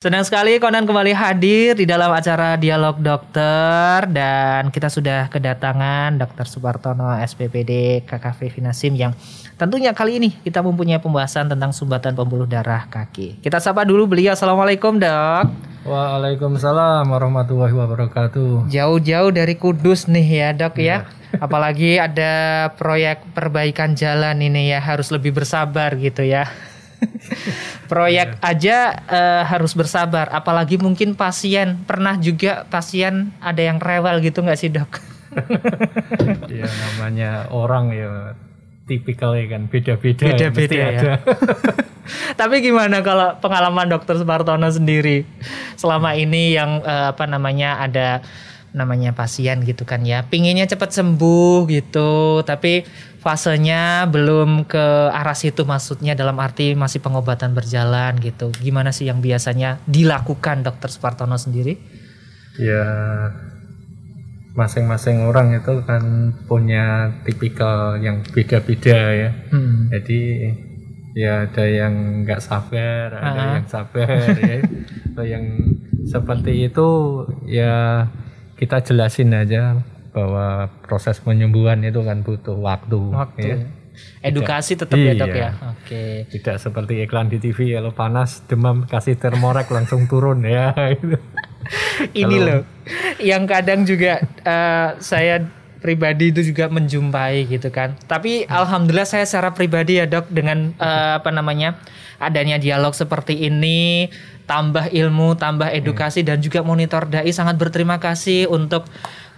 Senang sekali Konan kembali hadir di dalam acara Dialog Dokter dan kita sudah kedatangan Dr. Subartono SPPD KKV Finasim yang tentunya kali ini kita mempunyai pembahasan tentang sumbatan pembuluh darah kaki. Kita sapa dulu beliau. Assalamualaikum dok. Waalaikumsalam warahmatullahi wabarakatuh. Jauh-jauh dari Kudus nih ya dok ya. Apalagi ada proyek perbaikan jalan ini ya harus lebih bersabar gitu ya. Proyek aja uh, harus bersabar apalagi mungkin pasien. Pernah juga pasien ada yang rewel gitu nggak sih dok? Ya namanya orang ya tipikal ya kan beda-beda beda-beda ya, ya. tapi gimana kalau pengalaman dokter Supartono sendiri? Selama ini yang uh, apa namanya ada namanya pasien gitu kan ya. Pinginnya cepat sembuh gitu tapi fasenya belum ke arah situ maksudnya dalam arti masih pengobatan berjalan gitu. Gimana sih yang biasanya dilakukan dokter Spartono sendiri? Ya masing-masing orang itu kan punya tipikal yang beda-beda ya. Hmm. jadi ya ada yang nggak sabar ada uh -huh. yang sabar ya. Atau yang seperti itu ya kita jelasin aja bahwa proses penyembuhan itu kan butuh waktu. Waktu. Ya. Edukasi tetap iya, ya dok ya. Oke. Okay. Tidak seperti iklan di TV kalau panas demam kasih termorek langsung turun ya. Ini loh, yang kadang juga uh, saya pribadi itu juga menjumpai gitu kan. Tapi alhamdulillah saya secara pribadi ya dok dengan uh, apa namanya adanya dialog seperti ini, tambah ilmu, tambah edukasi hmm. dan juga monitor dai sangat berterima kasih untuk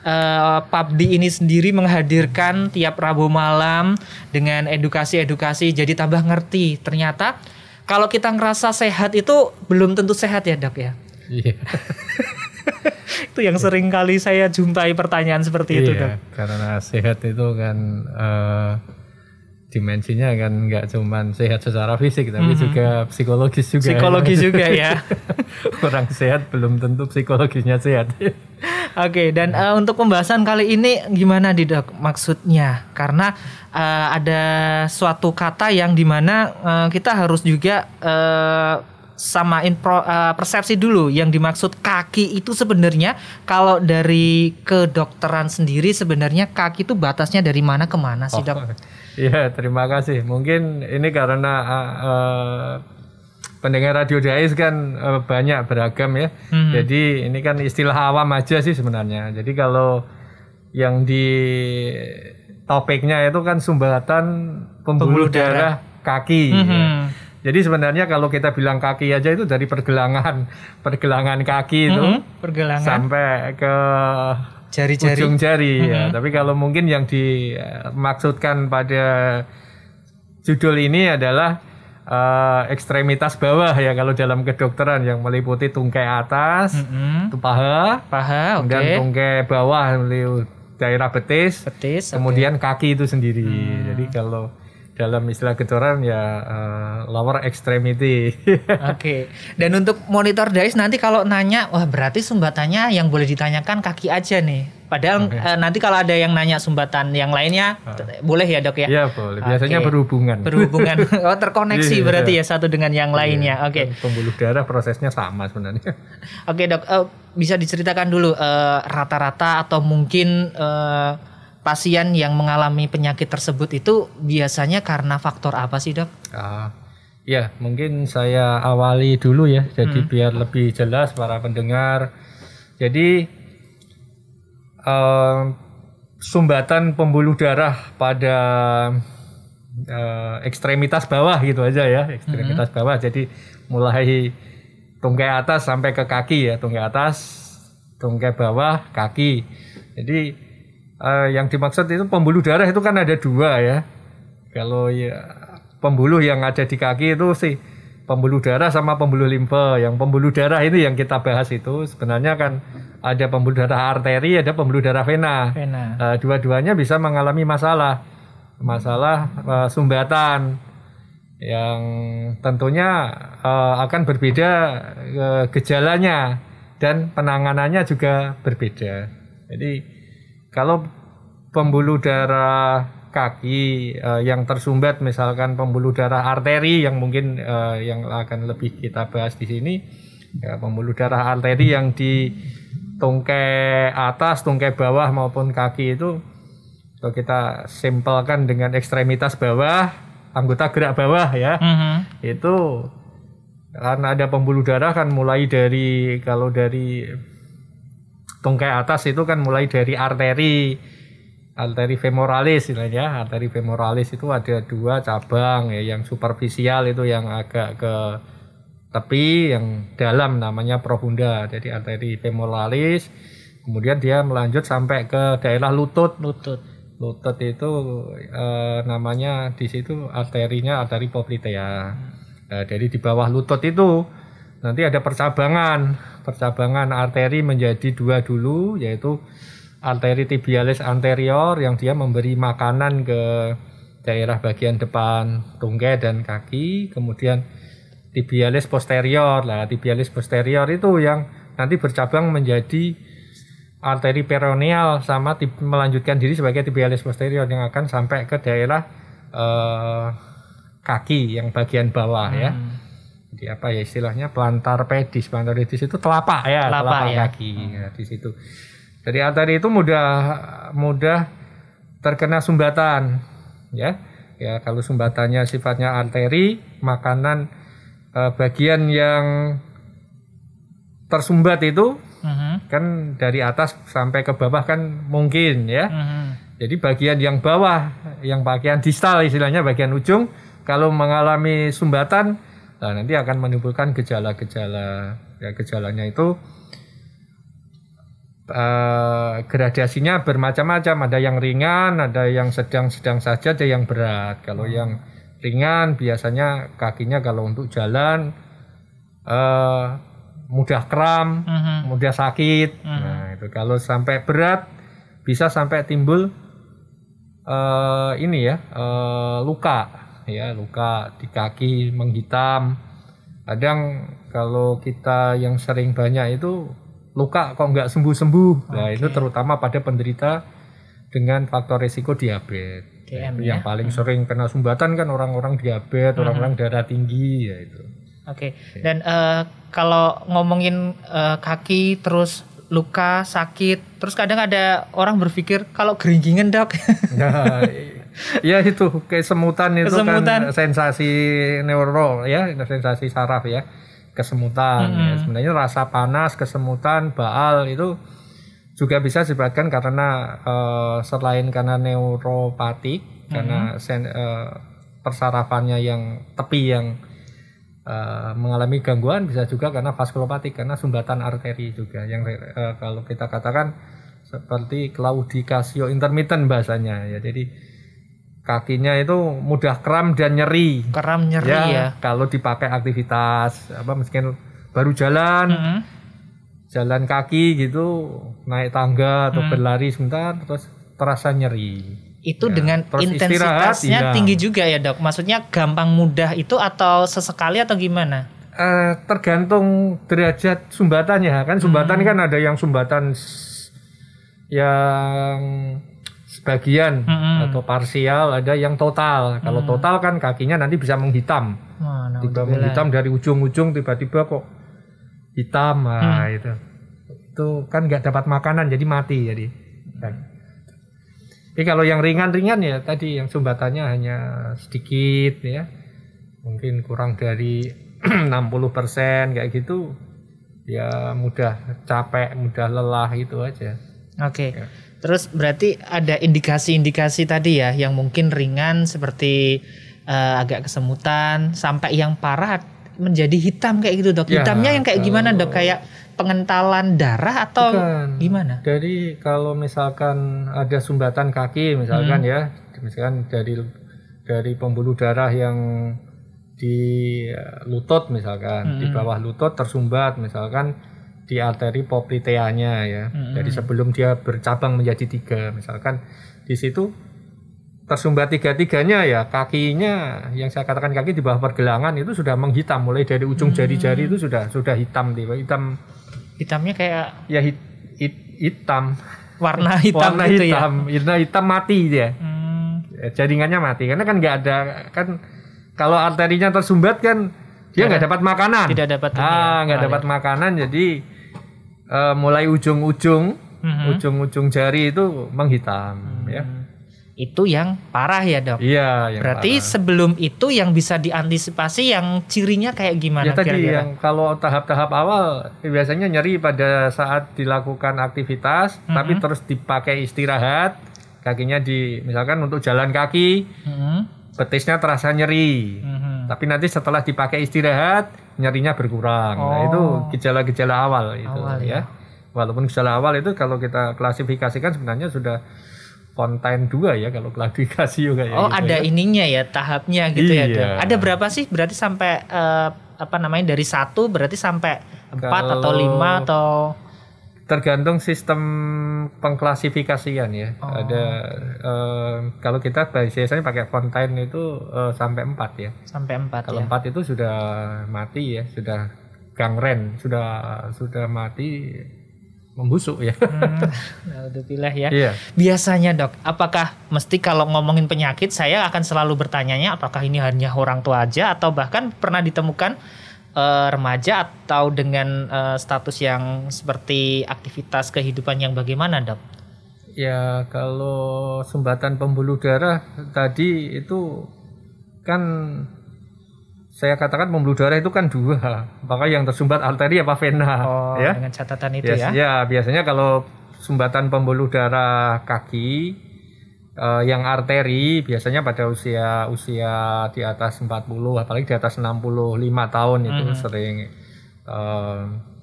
uh, PABDI ini sendiri menghadirkan tiap Rabu malam dengan edukasi-edukasi jadi tambah ngerti. Ternyata kalau kita ngerasa sehat itu belum tentu sehat ya, Dok ya. Iya. itu yang sering kali saya jumpai pertanyaan seperti iya, itu, Dok. Karena sehat itu kan uh, dimensinya kan nggak cuma sehat secara fisik tapi mm -hmm. juga psikologis juga psikologis ya. juga ya orang sehat belum tentu psikologisnya sehat oke okay, dan uh, untuk pembahasan kali ini gimana di dok maksudnya karena uh, ada suatu kata yang di mana uh, kita harus juga uh, samain pro, uh, persepsi dulu yang dimaksud kaki itu sebenarnya kalau dari kedokteran sendiri sebenarnya kaki itu batasnya dari mana ke mana sih dok? Iya terima kasih. Mungkin ini karena uh, uh, pendengar radio Dais kan uh, banyak beragam ya. Hmm. Jadi ini kan istilah awam aja sih sebenarnya. Jadi kalau yang di topiknya itu kan sumbatan pembuluh, pembuluh darah, darah kaki. Hmm. Ya. Jadi sebenarnya kalau kita bilang kaki aja itu dari pergelangan pergelangan kaki itu mm -hmm. pergelangan sampai ke jari-jari ujung jari mm -hmm. ya. Tapi kalau mungkin yang dimaksudkan pada judul ini adalah uh, ekstremitas bawah ya kalau dalam kedokteran yang meliputi tungkai atas, mm -hmm. itu paha, paha, dan okay. tungkai bawah daerah betis, betis kemudian okay. kaki itu sendiri. Hmm. Jadi kalau dalam istilah kedokteran ya uh, lower extremity. Oke. okay. Dan untuk monitor dice nanti kalau nanya, wah berarti sumbatannya yang boleh ditanyakan kaki aja nih. Padahal okay. uh, eh, nanti kalau ada yang nanya sumbatan yang lainnya, uh. boleh ya dok ya? Iya boleh. Biasanya okay. berhubungan. Berhubungan. Oh terkoneksi yeah, berarti ya satu dengan yang lainnya. Yeah. Oke. Okay. Pembuluh darah prosesnya sama sebenarnya. Oke okay, dok, uh, bisa diceritakan dulu rata-rata uh, atau mungkin uh, pasien yang mengalami penyakit tersebut itu biasanya karena faktor apa sih dok? Ah, ya mungkin saya awali dulu ya, jadi hmm. biar lebih jelas para pendengar. Jadi uh, sumbatan pembuluh darah pada uh, ekstremitas bawah gitu aja ya, ekstremitas hmm. bawah. Jadi mulai tungkai atas sampai ke kaki ya, tungkai atas, tungkai bawah, kaki. Jadi uh, yang dimaksud itu pembuluh darah itu kan ada dua ya. Kalau ya pembuluh yang ada di kaki itu sih pembuluh darah sama pembuluh limfe. Yang pembuluh darah ini yang kita bahas itu sebenarnya kan ada pembuluh darah arteri, ada pembuluh darah vena. vena. Uh, dua-duanya bisa mengalami masalah, masalah uh, sumbatan yang tentunya uh, akan berbeda uh, gejalanya dan penanganannya juga berbeda. Jadi kalau pembuluh darah kaki uh, yang tersumbat misalkan pembuluh darah arteri yang mungkin uh, yang akan lebih kita bahas di sini Ya, pembuluh darah arteri yang di tungkai atas, tungkai bawah maupun kaki itu kalau kita simpelkan dengan ekstremitas bawah, anggota gerak bawah ya. Mhm. Itu karena ada pembuluh darah kan mulai dari kalau dari tungkai atas itu kan mulai dari arteri arteri femoralis istilahnya arteri femoralis itu ada dua cabang ya yang superficial itu yang agak ke tepi yang dalam namanya profunda. Jadi arteri femoralis kemudian dia melanjut sampai ke daerah lutut. Lutut. lutut itu eh, namanya di situ arterinya arteri poplitea. Nah, jadi di bawah lutut itu nanti ada percabangan, percabangan arteri menjadi dua dulu yaitu arteri tibialis anterior yang dia memberi makanan ke daerah bagian depan tungkai dan kaki, kemudian tibialis posterior. Lah, tibialis posterior itu yang nanti bercabang menjadi arteri peroneal sama melanjutkan diri sebagai tibialis posterior yang akan sampai ke daerah eh, kaki yang bagian bawah ya. Hmm. Jadi apa ya istilahnya plantar pedis, plantar pedis itu telapak ya, Telapak ya. kaki ya, di situ. Jadi arteri itu mudah mudah terkena sumbatan ya. Ya kalau sumbatannya sifatnya arteri, makanan eh, bagian yang tersumbat itu Mhm. kan dari atas sampai ke bawah kan mungkin ya. Mhm. Jadi bagian yang bawah, yang bagian distal istilahnya bagian ujung, kalau mengalami sumbatan, nah nanti akan menimbulkan gejala-gejala. Ya gejalanya itu eh, gradasinya bermacam-macam. Ada yang ringan, ada yang sedang-sedang saja, ada yang berat. Kalau yang ringan biasanya kakinya kalau untuk jalan eh, mudah kram, Mhm. mudah sakit. Nah, itu kalau sampai berat bisa sampai timbul eh ini ya, eh, luka ya, luka di kaki menghitam. Kadang kalau kita yang sering banyak itu luka kok nggak sembuh-sembuh. Nah, itu terutama pada penderita dengan faktor risiko diabetes. DM Itu yang paling sering kena sumbatan kan orang-orang diabetes, orang-orang darah tinggi ya itu. Oke. Dan eh, kalau ngomongin eh, kaki terus luka, sakit, terus kadang ada orang berpikir kalau geringgingan, Dok. Nah, ya itu kesemutan itu Kesemutan. kan sensasi neuro ya, sensasi saraf ya, kesemutan. ya. Sebenarnya rasa panas, kesemutan, baal itu juga bisa disebabkan karena eh, selain karena neuropatik, karena sen, eh, persarafannya yang tepi yang eh, mengalami gangguan bisa juga karena vaskulopatik karena sumbatan arteri juga yang eh, kalau kita katakan seperti claudicatio intermittent bahasanya ya jadi kakinya itu mudah kram dan nyeri Keram nyeri ya, ya. kalau dipakai aktivitas apa mungkin baru jalan Mhm. jalan kaki gitu naik tangga atau berlari sebentar terus terasa nyeri Itu Ya, dengan terus intensitasnya tinggi juga ya, Dok. Maksudnya gampang mudah itu atau sesekali atau gimana? Eh, tergantung derajat sumbatannya kan sumbatan kan ada yang sumbatan yang sebagian Mm-mm. atau parsial ada yang total. Kalau total kan kakinya nanti bisa menghitam. Wah, nah, tiba menghitam dari ujung-ujung tiba-tiba kok hitam. Nah itu. Itu kan nggak dapat makanan jadi mati jadi. Kan. Tapi kalau yang ringan-ringan ya tadi yang sumbatannya hanya sedikit ya. Mungkin kurang dari 60% kayak gitu ya mudah capek mudah lelah itu aja. Oke. Ya. Terus berarti ada indikasi-indikasi tadi ya yang mungkin ringan seperti eh, agak kesemutan sampai yang parah menjadi hitam kayak gitu dok. Ya, Hitamnya yang kayak gimana dok? Kayak pengentalan darah atau Bukan. gimana? Dari kalau misalkan ada sumbatan kaki misalkan ya, misalkan dari dari pembuluh darah yang di eh, lutut misalkan, di bawah lutut tersumbat misalkan di arteri popliteanya ya. Jadi sebelum dia bercabang menjadi tiga misalkan di situ tersumbat tiga-tiganya ya kakinya yang saya katakan kaki di bawah pergelangan itu sudah menghitam. Mulai dari ujung jari-jari itu sudah sudah hitam tiba hitam. Hitamnya kayak ya hit, hit- hitam. Warna hitam warna gitu ya. hitam. Warna hitam mati dia. Hmm, Ya, jaringannya mati. Karena kan nggak ada kan kalau arterinya tersumbat kan dia nggak dapat makanan. Tidak dapat ini ya, ah, nggak dapat makanan. Jadi eh, mulai ujung-ujung Mhm. ujung-ujung jari itu menghitam ya. Itu yang parah ya dok. Iya, yang Berarti parah. sebelum itu yang bisa diantisipasi yang cirinya kayak gimana ya tadi kira-kira? yang kalau tahap-tahap awal eh, biasanya nyeri pada saat dilakukan aktivitas Mhm. tapi terus dipakai istirahat kakinya di misalkan untuk jalan kaki Mhm. betisnya terasa nyeri Mhm. tapi nanti setelah dipakai istirahat nyerinya berkurang nah Oh. itu gejala-gejala awal itu Awal, ya. walaupun gejala awal itu kalau kita klasifikasikan sebenarnya sudah Fontaine 2 ya kalau klasifikasi juga ya Oh gitu ada ya. ininya ya tahapnya gitu ya Iya. dok. Ada berapa sih? Berarti sampai eh, apa namanya dari satu berarti sampai empat atau lima atau tergantung sistem pengklasifikasian ya. Oh. Ada eh, kalau kita biasanya pakai Fontaine itu eh, sampai 4 ya. sampai empat Kalau ya? 4 itu sudah mati ya, sudah gangren, sudah sudah mati membusuk ya. Hmm, Alhamdulillah ya. Iya. Biasanya dok, apakah mesti kalau ngomongin penyakit saya akan selalu bertanyanya apakah ini hanya orang tua aja atau bahkan pernah ditemukan eh, remaja atau dengan eh, status yang seperti aktivitas kehidupan yang bagaimana dok? Ya kalau sumbatan pembuluh darah tadi itu kan saya katakan pembuluh darah itu kan dua, maka yang tersumbat arteri apa vena, Oh, ya. dengan catatan itu Yes, ya. ya biasanya kalau sumbatan pembuluh darah kaki eh, yang arteri biasanya pada usia usia di atas 40 apalagi di atas 65 tahun itu Hmm. sering eh,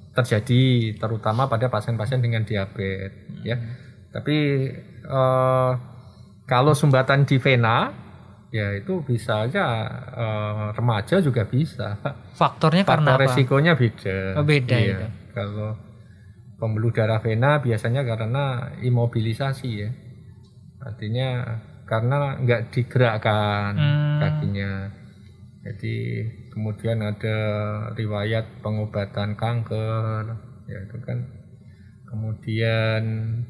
terjadi terutama pada pasien-pasien dengan diabetes ya. Hmm. Tapi eh, kalau sumbatan di vena ya itu bisa aja eh, remaja juga bisa Faktornya karena faktor apa? resikonya beda. Oh, beda Iya. itu. Kalau pembuluh darah vena biasanya karena imobilisasi ya. Artinya karena nggak digerakkan Hmm. kakinya. Jadi kemudian ada riwayat pengobatan kanker, ya itu kan. Kemudian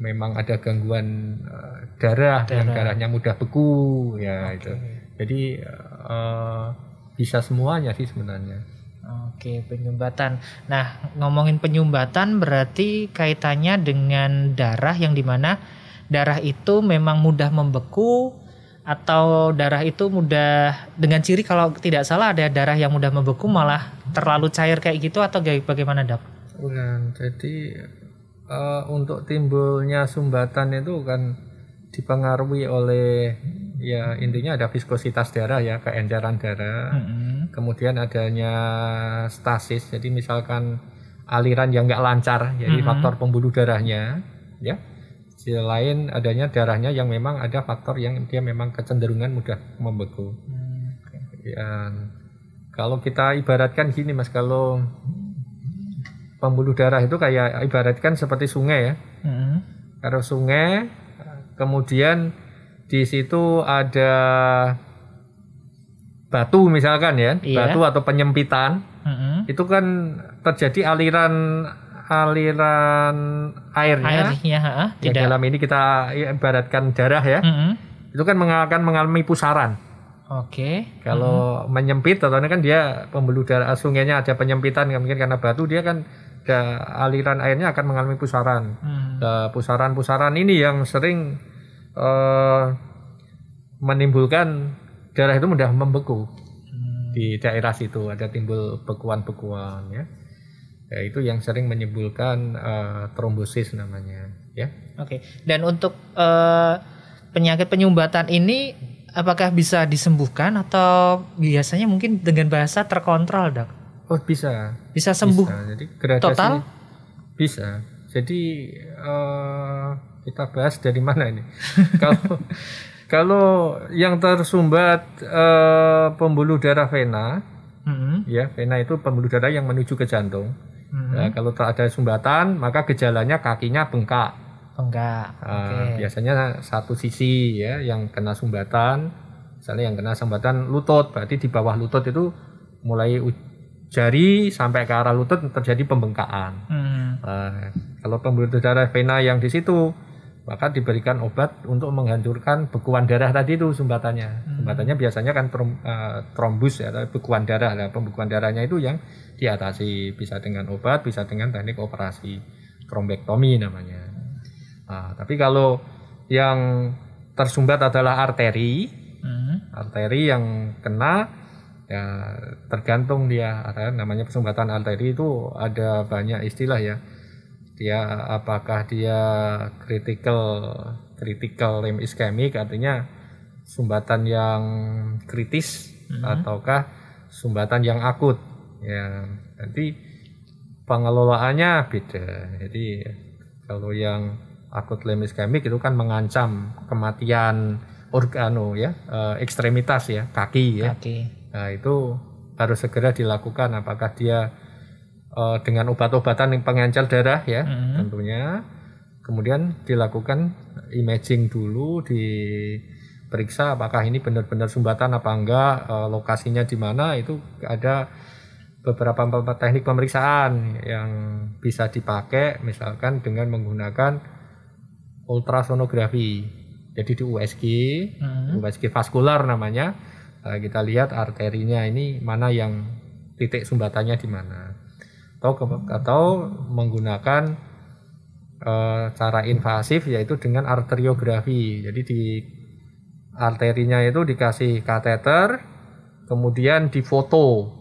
memang ada gangguan eh, darah, yang darahnya mudah beku, ya itu. Jadi eh, bisa semuanya sih sebenarnya. Oke, penyumbatan. Nah, ngomongin penyumbatan berarti kaitannya dengan darah yang di mana darah itu memang mudah membeku atau darah itu mudah dengan ciri kalau tidak salah ada darah yang mudah membeku malah terlalu cair kayak gitu atau bagaimana dok? Bukan. Jadi eh, untuk timbulnya sumbatan itu kan dipengaruhi oleh ya intinya ada viskositas darah ya keenceran darah. Kemudian adanya stasis. Jadi misalkan aliran yang nggak lancar, jadi faktor pembuluh darahnya, ya. Selain adanya darahnya yang memang ada faktor yang dia memang kecenderungan mudah membeku. Ya, kalau kita ibaratkan gini mas, kalau pembuluh darah itu kayak ibaratkan seperti sungai ya. Mm-mm. Kalau sungai, kemudian di situ ada batu misalkan ya, Iya. batu atau penyempitan, Mm-mm. itu kan terjadi aliran aliran airnya. Airnya, ha, Ya, tidak. dalam ini kita ibaratkan darah ya, Mm-mm. itu kan akan mengalami pusaran. Oke. Kalau menyempit atau kan dia pembuluh darah sungainya ada penyempitan mungkin karena batu dia kan ada aliran airnya akan mengalami pusaran. Hmm. Nah, pusaran-pusaran ini yang sering eh, menimbulkan darah itu mudah membeku Hmm. di daerah situ ada timbul bekuan-bekuan ya. Ya itu yang sering menimbulkan eh, trombosis namanya ya. Oke. Dan untuk eh, penyakit penyumbatan ini apakah bisa disembuhkan atau biasanya mungkin dengan bahasa terkontrol, Dok? Oh bisa. Bisa sembuh Bisa. Jadi gradasi total? bisa. Jadi eh, kita bahas dari mana ini? kalau kalau yang tersumbat eh, pembuluh darah vena, Mm-mm. ya vena itu pembuluh darah yang menuju ke jantung. Mm-mm. Ya, kalau ada sumbatan, maka gejalanya kakinya bengkak. Enggak. Eh, Biasanya satu sisi ya yang kena sumbatan, misalnya yang kena sumbatan lutut, berarti di bawah lutut itu mulai jari sampai ke arah lutut terjadi pembengkakan. Hmm. Nah, kalau pembuluh darah vena yang di situ maka diberikan obat untuk menghancurkan bekuan darah tadi itu sumbatannya. Sumbatannya biasanya kan trom, eh, trombus ya, bekuan darah lah. Pembekuan darahnya itu yang diatasi bisa dengan obat, bisa dengan teknik operasi trombektomi namanya. Nah, tapi kalau yang tersumbat adalah arteri, Hmm. arteri yang kena ya tergantung dia namanya pesumbatan arteri itu ada banyak istilah ya dia apakah dia critical critical limb ischemic artinya sumbatan yang kritis ataukah sumbatan yang akut. Ya nanti pengelolaannya beda. Jadi kalau yang akut limb ischemic itu kan mengancam kematian organo ya eh, ekstremitas ya kaki ya. Oke. Nah, itu harus segera dilakukan apakah dia eh, dengan obat-obatan yang pengencer darah ya Hmm. tentunya. Kemudian dilakukan imaging dulu diperiksa apakah ini benar-benar sumbatan apa enggak, eh, lokasinya di mana itu ada beberapa teknik pemeriksaan yang bisa dipakai misalkan dengan menggunakan ultrasonografi. Jadi di USG, Hmm. USG vaskular namanya. Eh, kita lihat arterinya ini mana yang titik sumbatannya di mana. Atau atau menggunakan eh, cara invasif yaitu dengan arteriografi. Jadi di arterinya itu dikasih kateter, kemudian difoto.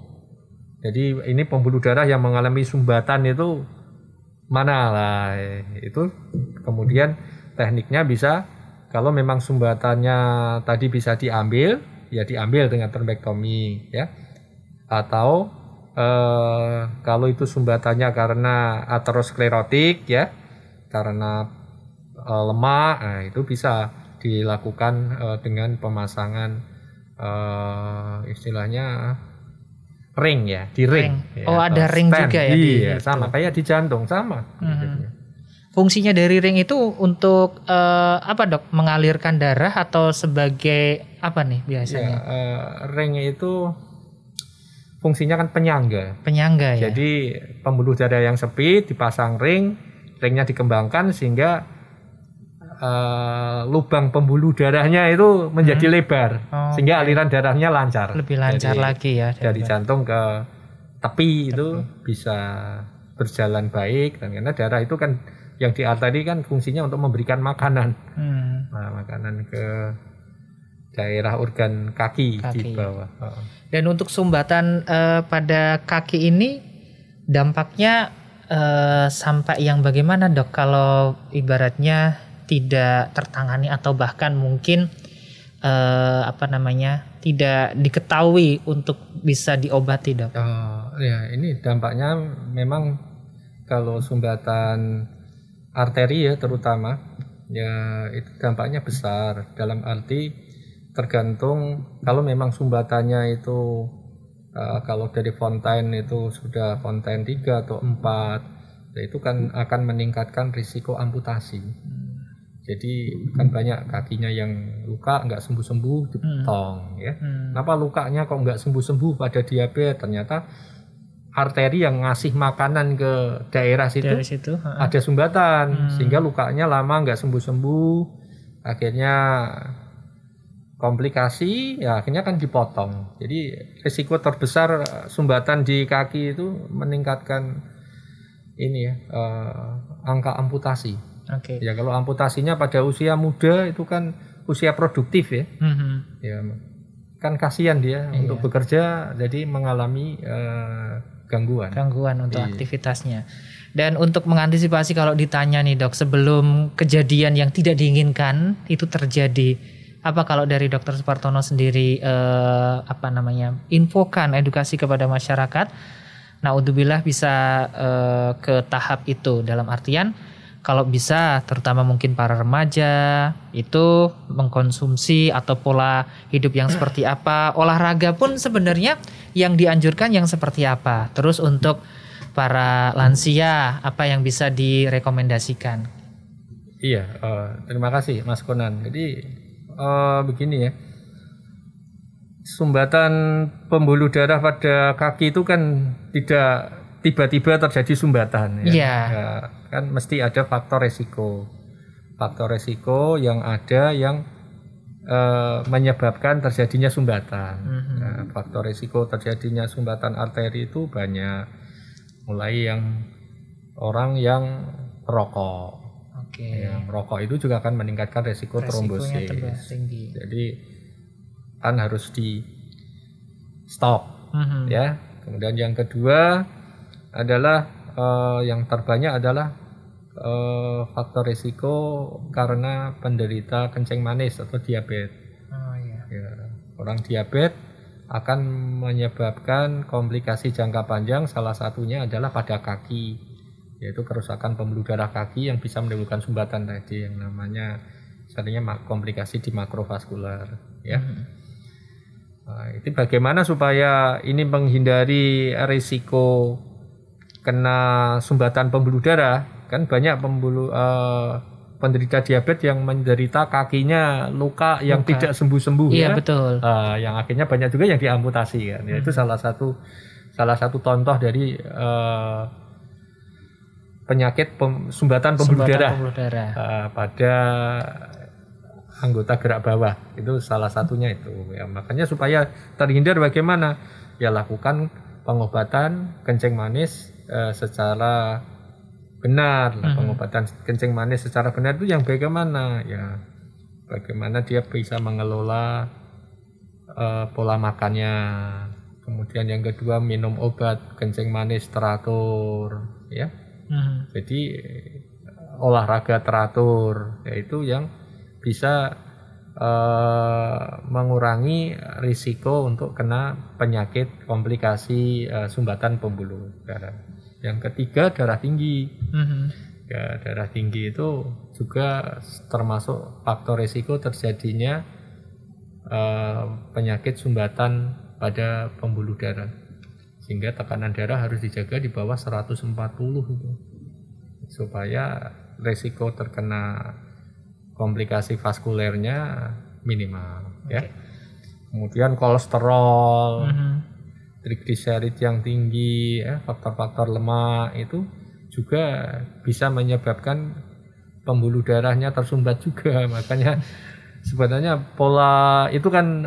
Jadi ini pembuluh darah yang mengalami sumbatan itu mana lah itu kemudian tekniknya bisa kalau memang sumbatannya tadi bisa diambil ya diambil dengan trombektomi ya atau eh, kalau itu sumbatannya karena aterosklerotik ya karena eh, lemak nah, itu bisa dilakukan eh, dengan pemasangan eh, istilahnya ring ya di ring, Ring. ya, Oh, ada ring stent. juga ya di- iya itu. sama kayak di jantung sama prinsipnya. Fungsinya dari ring itu untuk eh, apa dok? Mengalirkan darah atau sebagai apa nih Ya, biasanya? eh, ring itu fungsinya kan penyangga. Penyangga ya. Jadi pembuluh darah yang sepi dipasang ring, ringnya dikembangkan sehingga eh, lubang pembuluh darahnya itu menjadi lebar, Oh, sehingga aliran darahnya lancar. Lebih lancar Dari- lagi ya. Dari jantung ke tepi itu bisa berjalan baik dan karena darah itu kan yang di arteri kan fungsinya untuk memberikan makanan. Hmm. Nah, makanan ke daerah organ kaki, Kaki. di bawah. Heeh. Dan untuk sumbatan eh, pada kaki ini dampaknya eh, sampai yang bagaimana dok? Kalau ibaratnya tidak tertangani atau bahkan mungkin eh, apa namanya tidak diketahui untuk bisa diobati dok? Oh, ya ini dampaknya memang kalau sumbatan arteri ya terutama ya itu dampaknya besar dalam arti tergantung kalau memang sumbatannya itu eh, kalau dari fontaine itu sudah fontaine 3 atau 4 ya itu kan akan meningkatkan risiko amputasi. Jadi kan banyak kakinya yang luka nggak sembuh-sembuh dipotong ya. Hmm. Kenapa lukanya kok nggak sembuh-sembuh pada diabetes? Ternyata arteri yang ngasih makanan ke daerah situ Dari situ. ada sumbatan sehingga lukanya lama nggak sembuh-sembuh. Akhirnya komplikasi ya akhirnya kan dipotong. Jadi risiko terbesar eh, sumbatan di kaki itu meningkatkan ini ya eh, angka amputasi. Oke. Ya kalau amputasinya pada usia muda itu kan usia produktif ya Mhm. ya kan kasihan dia untuk bekerja jadi mengalami eh, gangguan gangguan untuk Iya. aktivitasnya. Dan untuk mengantisipasi kalau ditanya nih dok, sebelum kejadian yang tidak diinginkan itu terjadi, apa kalau dari dokter Supartono sendiri eh, apa namanya infokan edukasi kepada masyarakat? Nah, udzubillah bisa eh, ke tahap itu. Dalam artian kalau bisa terutama mungkin para remaja itu mengkonsumsi atau pola hidup yang seperti apa. Olahraga pun sebenarnya yang dianjurkan yang seperti apa. Terus untuk para lansia apa yang bisa direkomendasikan? Iya eh, terima kasih Mas Konan. Jadi eh, begini ya sumbatan pembuluh darah pada kaki itu kan tidak tiba-tiba terjadi sumbatan ya. Iya. Ya, kan mesti ada faktor resiko faktor resiko yang ada yang eh, menyebabkan terjadinya sumbatan. Mhm. Nah, faktor resiko terjadinya sumbatan arteri itu banyak, mulai yang orang yang rokok. Oke. Ya, merokok itu juga akan meningkatkan resiko Resikonya trombosis. tinggi. Jadi kan harus di stop Mhm. ya. Kemudian yang kedua adalah eh, yang terbanyak adalah eh, faktor risiko karena penderita kencing manis atau diabetes. Oh iya. Ya, orang diabetes akan menyebabkan komplikasi jangka panjang salah satunya adalah pada kaki yaitu kerusakan pembuluh darah kaki yang bisa menimbulkan sumbatan tadi yang namanya misalnya mak- komplikasi di makrovaskular ya. Nah, itu bagaimana supaya ini menghindari risiko kena sumbatan pembuluh darah? Kan banyak pembuluh eh, penderita diabetes yang menderita kakinya luka yang Luka. tidak sembuh-sembuh Iya ya. betul. Eh, yang akhirnya banyak juga yang diamputasi kan. Ya, Itu salah satu salah satu contoh dari eh, penyakit pem- sumbatan pembuluh Sumbatan darah. pembuluh darah. eh, pada anggota gerak bawah. Itu salah satunya itu. Ya makanya supaya terhindar bagaimana? Ya lakukan pengobatan kencing manis eh, secara benar. Lah, pengobatan kencing manis secara benar itu yang bagaimana? Ya bagaimana dia bisa mengelola eh, pola makannya. Kemudian yang kedua minum obat kencing manis teratur ya Mhm. jadi olahraga teratur yaitu yang bisa eh, mengurangi risiko untuk kena penyakit komplikasi eh, sumbatan pembuluh darah. Yang ketiga darah tinggi. Mhm. Ya, darah tinggi itu juga termasuk faktor risiko terjadinya eh, penyakit sumbatan pada pembuluh darah. Sehingga tekanan darah harus dijaga di bawah 140 itu. Supaya risiko terkena komplikasi vaskulernya minimal ya. Kemudian kolesterol, Mhm. trigliserid yang tinggi, ya, faktor-faktor lemak itu juga bisa menyebabkan pembuluh darahnya tersumbat juga. Makanya sebenarnya pola itu kan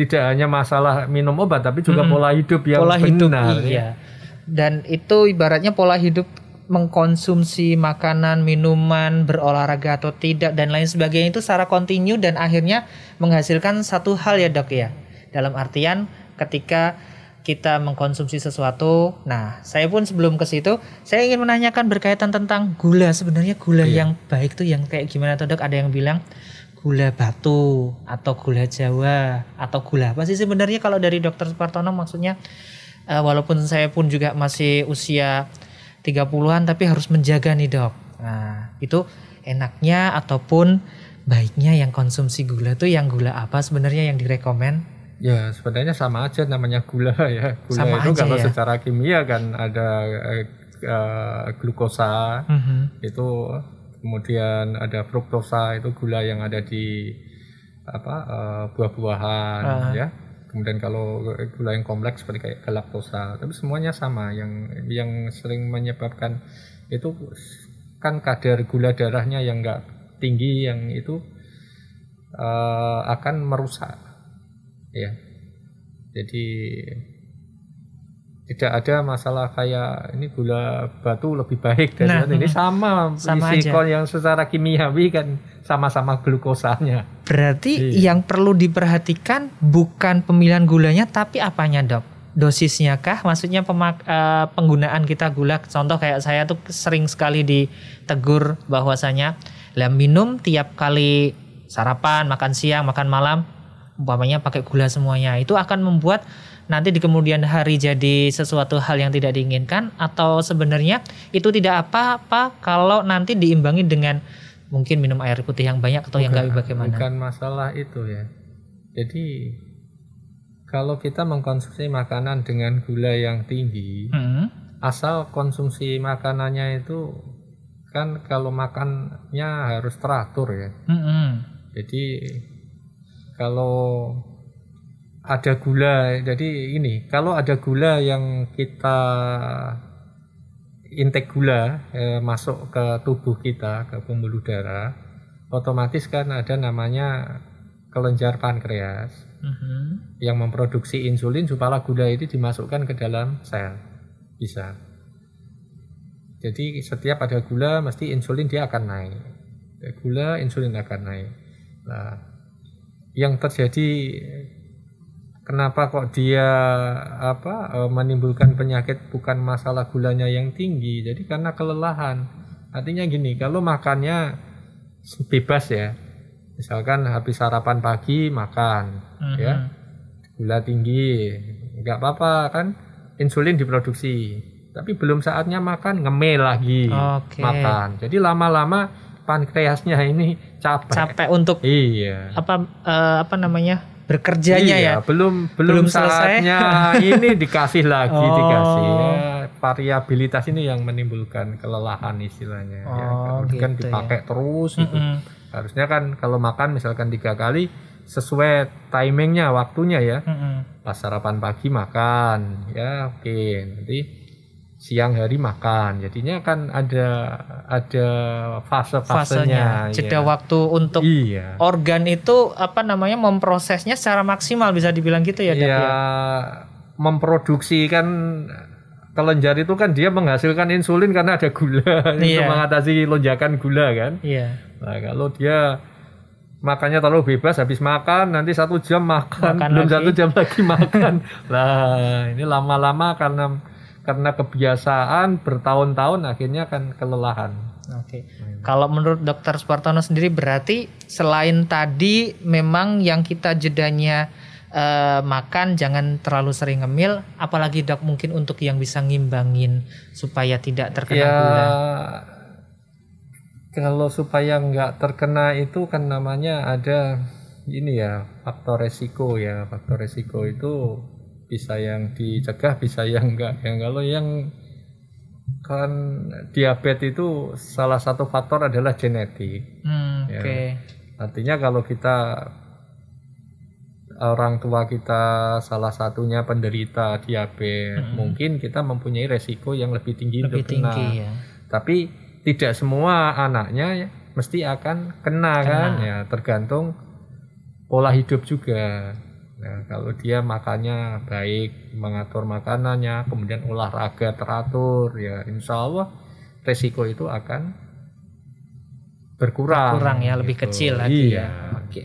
tidak hanya masalah minum obat tapi juga pola hidup yang pola hidup benar. ya. iya. Dan itu ibaratnya pola hidup mengkonsumsi makanan, minuman, berolahraga atau tidak dan lain sebagainya itu secara kontinu dan akhirnya menghasilkan satu hal ya dok ya. Dalam artian ketika kita mengkonsumsi sesuatu, nah saya pun sebelum ke situ saya ingin menanyakan berkaitan tentang gula sebenarnya gula Iya. yang baik tuh yang kayak gimana tuh dok? Ada yang bilang gula batu atau gula Jawa atau gula apa sih sebenarnya kalau dari dokter Supartono maksudnya eh, walaupun saya pun juga masih usia 30-an tapi harus menjaga nih dok. Nah itu enaknya ataupun baiknya yang konsumsi gula tuh yang gula apa sebenarnya yang direkomen? Ya sebenarnya sama aja namanya gula ya. Gula Sama itu kalau ya? secara kimia kan ada eh, glukosa Mhm. itu kemudian ada fruktosa itu gula yang ada di apa eh, buah-buahan Ah. ya. Kemudian kalau gula yang kompleks seperti kayak galaktosa, tapi semuanya sama. Yang yang sering menyebabkan itu kan kadar gula darahnya yang enggak tinggi yang itu eh, akan merusak ya jadi tidak ada masalah kayak ini gula batu lebih baik dari Nah, ini sama, sama isi aja. kon yang secara kimiawi kan sama-sama glukosanya Berarti Iya. yang perlu diperhatikan bukan pemilihan gulanya tapi apanya dok? Dosisnya kah? Maksudnya pemak- eh, penggunaan kita gula. Contoh kayak saya tuh sering sekali ditegur bahwasanya lah minum tiap kali sarapan, makan siang, makan malam, umpamanya pakai gula semuanya. Itu akan membuat nanti di kemudian hari jadi sesuatu hal yang tidak diinginkan atau sebenarnya itu tidak apa-apa kalau nanti diimbangi dengan mungkin minum air putih yang banyak atau yang enggak bagaimana? bukan masalah itu ya jadi kalau kita mengkonsumsi makanan dengan gula yang tinggi Hmm. asal konsumsi makanannya itu kan kalau makannya harus teratur ya Mm-mm. Jadi kalau ada gula, jadi ini kalau ada gula yang kita intake gula eh, masuk ke tubuh kita ke pembuluh darah otomatis kan ada namanya kelenjar pankreas Mhm. yang memproduksi insulin supaya gula itu dimasukkan ke dalam sel. Bisa. Jadi setiap ada gula mesti insulin dia akan naik. Gula insulin akan naik. Nah yang terjadi kenapa kok dia apa eh, menimbulkan penyakit bukan masalah gulanya yang tinggi? Jadi karena kelelahan. Artinya gini kalau makannya bebas ya. Misalkan habis sarapan pagi makan Mhm. ya. Gula tinggi nggak apa-apa kan? Insulin diproduksi. Tapi belum saatnya makan ngemil lagi Oke. makan. Jadi lama-lama pankreasnya ini capek, Capek untuk iya apa eh, apa namanya bekerjanya iya, ya. belum Belum belum, selesai. saatnya ini dikasih lagi Oh. dikasih ya, variabilitas ini yang menimbulkan kelelahan istilahnya ya Oh, kalau kan gitu ya. dipakai terus gitu Mm-mm. harusnya kan kalau makan misalkan tiga kali sesuai timingnya waktunya ya Mm-mm. pas sarapan pagi makan ya oke nanti siang hari makan. Jadinya kan ada ada Fasenya, fase-fasenya jeda ya. waktu untuk iya. organ itu apa namanya memprosesnya secara maksimal bisa dibilang gitu ya, Dok, ya? Memproduksi kan kelenjar itu kan dia menghasilkan insulin karena ada gula. Untuk Iya. mengatasi lonjakan gula kan? Iya. nah kalau dia makannya terlalu bebas habis makan nanti satu jam makan, Makan belum lagi. satu jam lagi makan. Lah ini lama-lama karena karena kebiasaan bertahun-tahun akhirnya kan kelelahan Oke. Kalau menurut Dokter Spartono sendiri berarti selain tadi memang yang kita jedanya eh, makan jangan terlalu sering ngemil, apalagi dok mungkin untuk yang bisa ngimbangin supaya tidak terkena ya gula. kalau supaya nggak terkena itu kan namanya ada ini ya faktor resiko ya faktor resiko itu bisa yang dicegah bisa yang enggak. Yang kalau yang kan diabetes itu salah satu faktor adalah genetik. Hmm, ya. Oke. artinya kalau kita orang tua kita salah satunya penderita diabetes mungkin kita mempunyai resiko yang lebih tinggi Lebih untuk kena. tinggi ya. tapi tidak semua anaknya ya mesti akan kena, kan? Ya tergantung pola hidup juga nah, kalau dia makannya baik mengatur makanannya kemudian olahraga teratur ya insya Allah resiko itu akan berkurang Kurang ya, lebih gitu. kecil lagi iya ya. Oke.